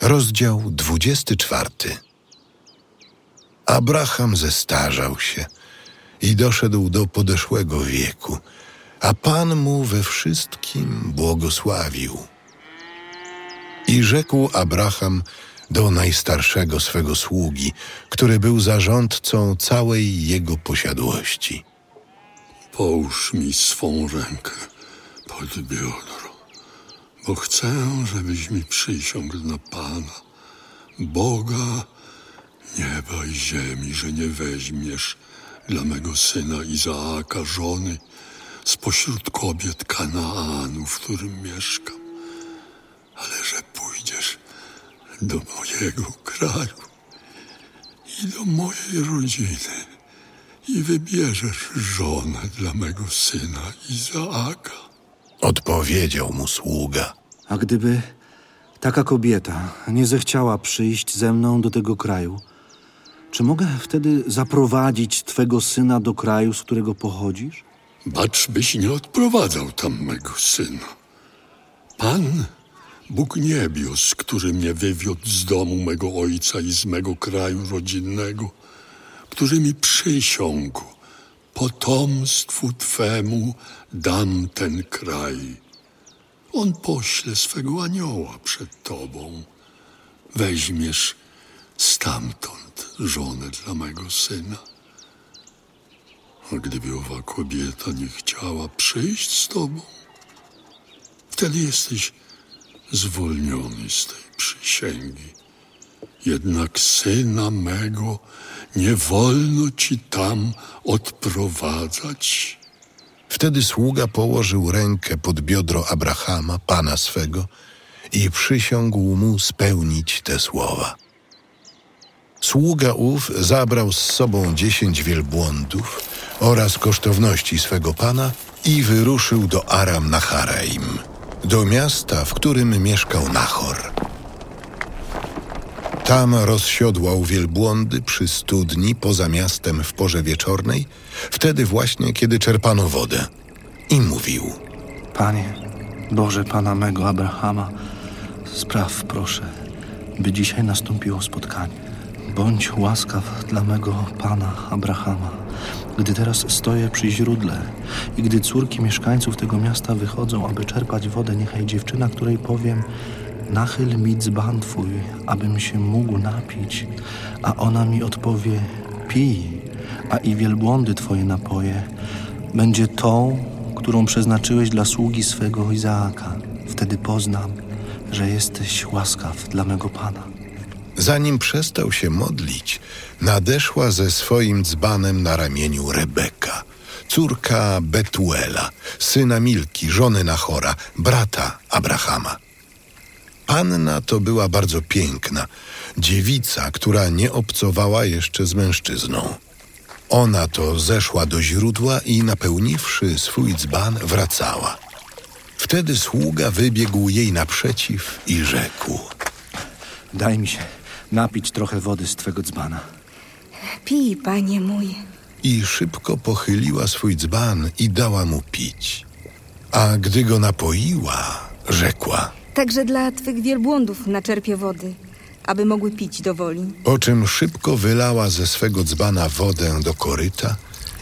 Rozdział 24. Abraham zestarzał się i doszedł do podeszłego wieku, a Pan mu we wszystkim błogosławił. I rzekł Abraham do najstarszego swego sługi, który był zarządcą całej jego posiadłości. Połóż mi swą rękę pod biodro, bo chcę, żebyś mi przysiągł na Pana, Boga nieba i ziemi, że nie weźmiesz dla mego syna Izaaka żony spośród kobiet Kanaanu, w którym mieszkam, ale że pójdziesz do mojego kraju i do mojej rodziny i wybierzesz żonę dla mego syna Izaaka. Odpowiedział mu sługa. A gdyby taka kobieta nie zechciała przyjść ze mną do tego kraju, czy mogę wtedy zaprowadzić twego syna do kraju, z którego pochodzisz? Bacz, byś nie odprowadzał tam mego syna. Pan, Bóg niebios, który mnie wywiódł z domu mego ojca i z mego kraju rodzinnego, który mi przysiągł, potomstwu Twemu dam ten kraj. On pośle swego anioła przed Tobą. Weźmiesz stamtąd żonę dla mego syna. A gdyby owa kobieta nie chciała przyjść z Tobą, wtedy jesteś zwolniony z tej przysięgi. Jednak syna mego nie wolno ci tam odprowadzać. Wtedy sługa położył rękę pod biodro Abrahama, pana swego, i przysiągł mu spełnić te słowa. Sługa ów zabrał z sobą dziesięć wielbłądów oraz kosztowności swego pana i wyruszył do Aram Naharaim, do miasta, w którym mieszkał Nachor. Tam rozsiodłał wielbłądy przy studni poza miastem w porze wieczornej, wtedy właśnie, kiedy czerpano wodę. I mówił, Panie, Boże Pana mego Abrahama, spraw proszę, by dzisiaj nastąpiło spotkanie. Bądź łaskaw dla mego Pana Abrahama, gdy teraz stoję przy źródle i gdy córki mieszkańców tego miasta wychodzą, aby czerpać wodę, niechaj dziewczyna, której powiem, nachyl mi dzban twój, abym się mógł napić, a ona mi odpowie, pij, a i wielbłądy twoje napoje, będzie tą, którą przeznaczyłeś dla sługi swego Izaaka. Wtedy poznam, że jesteś łaskaw dla mego Pana. Zanim przestał się modlić, nadeszła ze swoim dzbanem na ramieniu Rebeka, córka Betuela, syna Milki, żony Nachora, brata Abrahama. Panna to była bardzo piękna, dziewica, która nie obcowała jeszcze z mężczyzną. Ona to zeszła do źródła i napełniwszy swój dzban, wracała. Wtedy sługa wybiegł jej naprzeciw i rzekł: Daj mi się napić trochę wody z twego dzbana. Pij, panie mój. I szybko pochyliła swój dzban i dała mu pić. A gdy go napoiła, rzekła: Także dla twych wielbłądów naczerpię wody, aby mogły pić do woli. Po czym szybko wylała ze swego dzbana wodę do koryta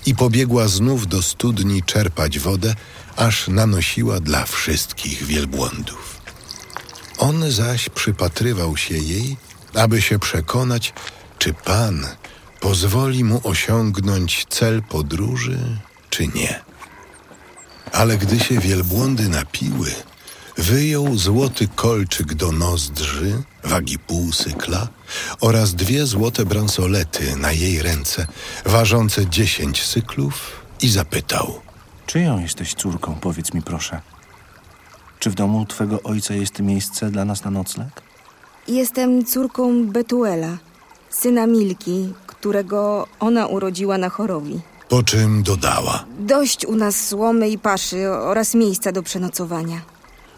i pobiegła znów do studni czerpać wodę, aż nanosiła dla wszystkich wielbłądów. On zaś przypatrywał się jej, aby się przekonać, czy Pan pozwoli mu osiągnąć cel podróży, czy nie. Ale gdy się wielbłądy napiły, wyjął złoty kolczyk do nozdrzy, wagi pół sykla, oraz dwie złote bransolety na jej ręce, ważące dziesięć syklów i zapytał. Czyją jesteś córką, powiedz mi proszę? Czy w domu twego ojca jest miejsce dla nas na nocleg? Jestem córką Betuela, syna Milki, którego ona urodziła na chorowi. Po czym dodała. Dość u nas słomy i paszy oraz miejsca do przenocowania.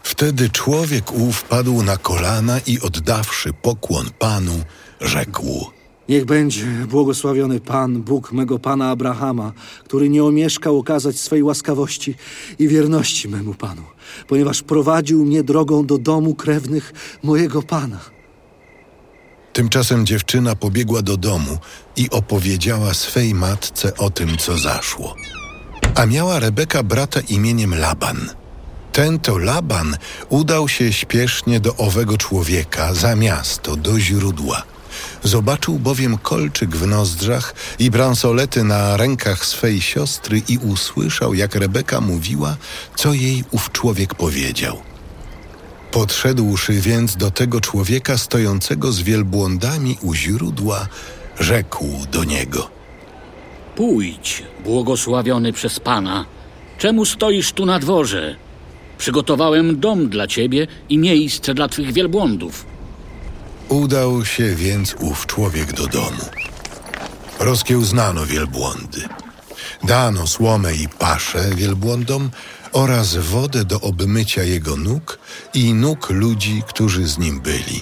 Wtedy człowiek ów padł na kolana i oddawszy pokłon Panu, rzekł. Niech będzie błogosławiony Pan, Bóg mego Pana Abrahama, który nie omieszkał okazać swej łaskawości i wierności memu Panu, ponieważ prowadził mnie drogą do domu krewnych mojego Pana. Tymczasem dziewczyna pobiegła do domu i opowiedziała swej matce o tym, co zaszło. A miała Rebeka brata imieniem Laban. Ten to Laban udał się śpiesznie do owego człowieka za miasto, do źródła. Zobaczył bowiem kolczyk w nozdrzach i bransolety na rękach swej siostry i usłyszał, jak Rebeka mówiła, co jej ów człowiek powiedział. Podszedłszy więc do tego człowieka stojącego z wielbłądami u źródła, rzekł do niego: Pójdź, błogosławiony przez Pana. Czemu stoisz tu na dworze? Przygotowałem dom dla ciebie i miejsce dla twych wielbłądów. Udał się więc ów człowiek do domu. Rozkiełznano wielbłądy. Dano słomę i paszę wielbłądom oraz wodę do obmycia jego nóg i nóg ludzi, którzy z nim byli.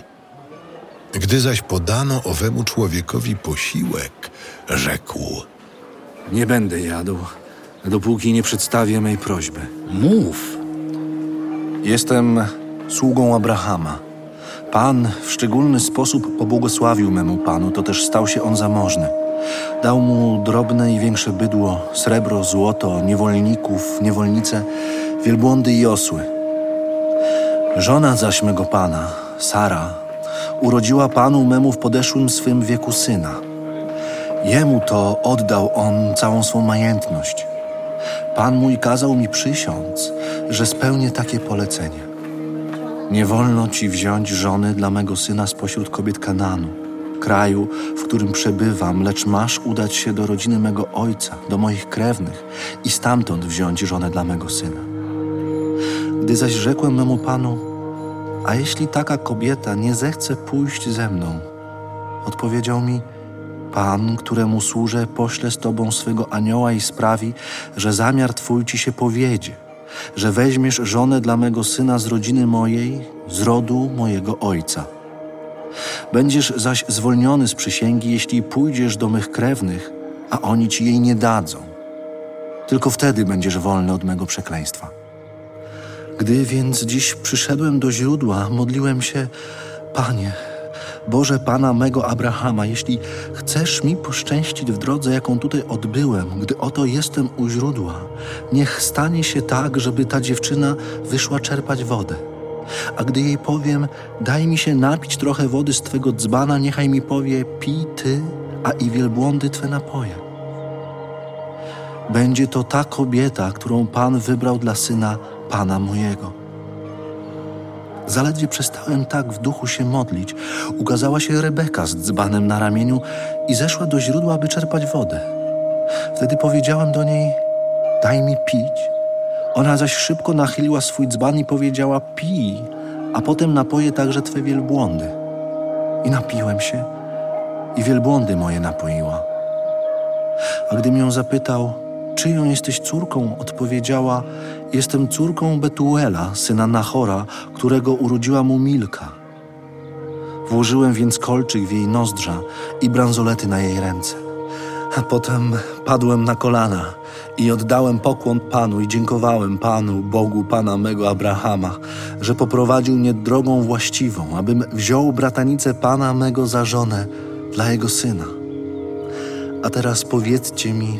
Gdy zaś podano owemu człowiekowi posiłek, rzekł: Nie będę jadł, dopóki nie przedstawię mej prośby. Mów, Jestem sługą Abrahama. Pan w szczególny sposób pobłogosławił memu panu, to też stał się on zamożny. Dał mu drobne i większe bydło, srebro, złoto, niewolników, niewolnice, wielbłądy i osły. Żona zaś mego pana, Sara, urodziła panu memu w podeszłym swym wieku syna. Jemu to oddał on całą swą majętność. Pan mój kazał mi przysiąc, że spełnię takie polecenie. Nie wolno ci wziąć żony dla mego syna spośród kobiet Kananu, kraju, w którym przebywam, lecz masz udać się do rodziny mego ojca, do moich krewnych i stamtąd wziąć żonę dla mego syna. Gdy zaś rzekłem memu panu, a jeśli taka kobieta nie zechce pójść ze mną, odpowiedział mi, Pan, któremu służę, pośle z tobą swego anioła i sprawi, że zamiar twój ci się powiedzie, że weźmiesz żonę dla mego syna z rodziny mojej, z rodu mojego ojca. Będziesz zaś zwolniony z przysięgi, jeśli pójdziesz do mych krewnych, a oni ci jej nie dadzą. Tylko wtedy będziesz wolny od mego przekleństwa. Gdy więc dziś przyszedłem do źródła, modliłem się, Panie, Boże Pana mego Abrahama, jeśli chcesz mi poszczęścić w drodze, jaką tutaj odbyłem, gdy oto jestem u źródła, niech stanie się tak, żeby ta dziewczyna wyszła czerpać wodę. A gdy jej powiem, daj mi się napić trochę wody z twego dzbana, niechaj mi powie, pij ty, a i wielbłądy twe napoje. Będzie to ta kobieta, którą Pan wybrał dla syna Pana mojego. Zaledwie przestałem tak w duchu się modlić, ukazała się Rebeka z dzbanem na ramieniu i zeszła do źródła, aby czerpać wodę. Wtedy powiedziałem do niej: Daj mi pić. Ona zaś szybko nachyliła swój dzban i powiedziała: Pij, a potem napoję także twe wielbłądy. I napiłem się, i wielbłądy moje napoiła. A gdym ją zapytał, czyją jesteś córką, odpowiedziała: Jestem córką Betuela, syna Nachora, którego urodziła mu Milka. Włożyłem więc kolczyk w jej nozdrza i bransolety na jej ręce. A potem padłem na kolana i oddałem pokłon Panu i dziękowałem Panu, Bogu Pana mego Abrahama, że poprowadził mnie drogą właściwą, abym wziął bratanicę Pana mego za żonę dla jego syna. A teraz powiedzcie mi,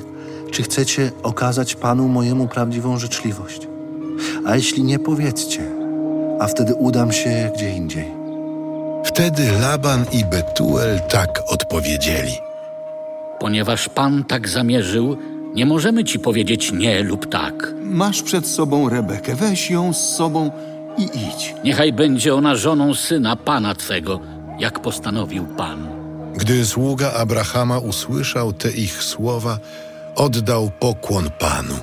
czy chcecie okazać Panu mojemu prawdziwą życzliwość? A jeśli nie, powiedzcie, a wtedy udam się gdzie indziej. Wtedy Laban i Betuel tak odpowiedzieli. ponieważ Pan tak zamierzył, nie możemy ci powiedzieć nie lub tak. Masz przed sobą Rebekę, weź ją z sobą i idź. Niechaj będzie ona żoną syna Pana Twego, jak postanowił Pan. Gdy sługa Abrahama usłyszał te ich słowa, oddał pokłon Panu.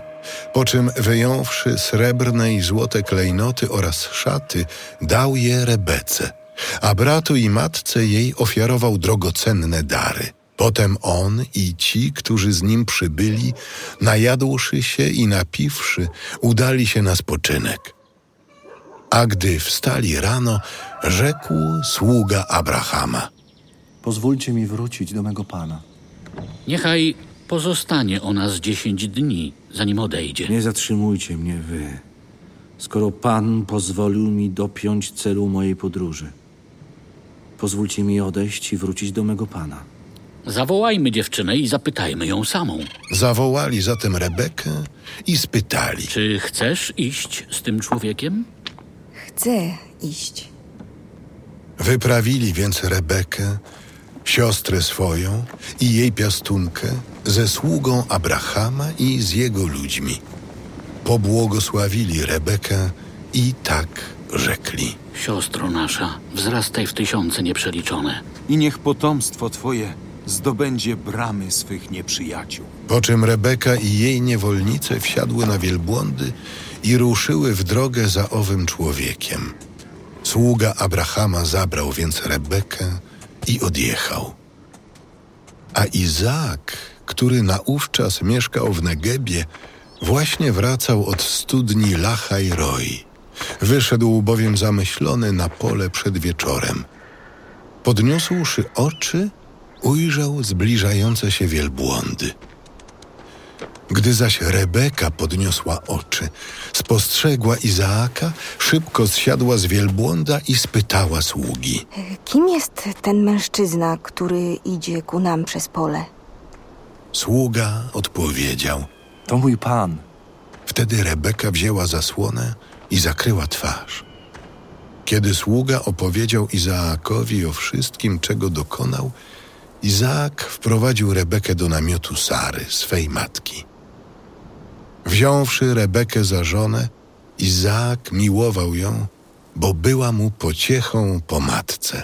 Po czym wyjąwszy srebrne i złote klejnoty oraz szaty, dał je Rebece, a bratu i matce jej ofiarował drogocenne dary. Potem on i ci, którzy z nim przybyli, najadłszy się i napiwszy, udali się na spoczynek. A gdy wstali rano, rzekł sługa Abrahama. Pozwólcie mi wrócić do mego Pana. Niechaj pozostanie ona z dziesięć dni, zanim odejdzie. Nie zatrzymujcie mnie wy, skoro Pan pozwolił mi dopiąć celu mojej podróży. pozwólcie mi odejść i wrócić do mego pana. Zawołajmy dziewczynę i zapytajmy ją samą. Zawołali zatem Rebekę i spytali. Czy chcesz iść z tym człowiekiem? Chcę iść. Wyprawili więc Rebekę, siostrę swoją i jej piastunkę ze sługą Abrahama i z jego ludźmi. Pobłogosławili Rebekę i tak rzekli. Siostro nasza, wzrastaj w tysiące nieprzeliczone. I niech potomstwo twoje zdobędzie bramy swych nieprzyjaciół. Po czym Rebeka i jej niewolnice wsiadły na wielbłądy i ruszyły w drogę za owym człowiekiem. Sługa Abrahama zabrał więc Rebekę i odjechał. A Izaak, który naówczas mieszkał w Negebie, właśnie wracał od studni Lachaj Roi. Wyszedł bowiem zamyślony na pole przed wieczorem. Podniósłszy oczy, ujrzał zbliżające się wielbłądy. Gdy zaś Rebeka podniosła oczy, spostrzegła Izaaka, szybko zsiadła z wielbłąda i spytała sługi. Kim jest ten mężczyzna, który idzie ku nam przez pole? Sługa odpowiedział. To mój pan. Wtedy Rebeka wzięła zasłonę i zakryła twarz. Kiedy sługa opowiedział Izaakowi o wszystkim, czego dokonał, Izaak wprowadził Rebekę do namiotu Sary, swej matki. Wziąwszy Rebekę za żonę, Izaak miłował ją, bo była mu pociechą po matce.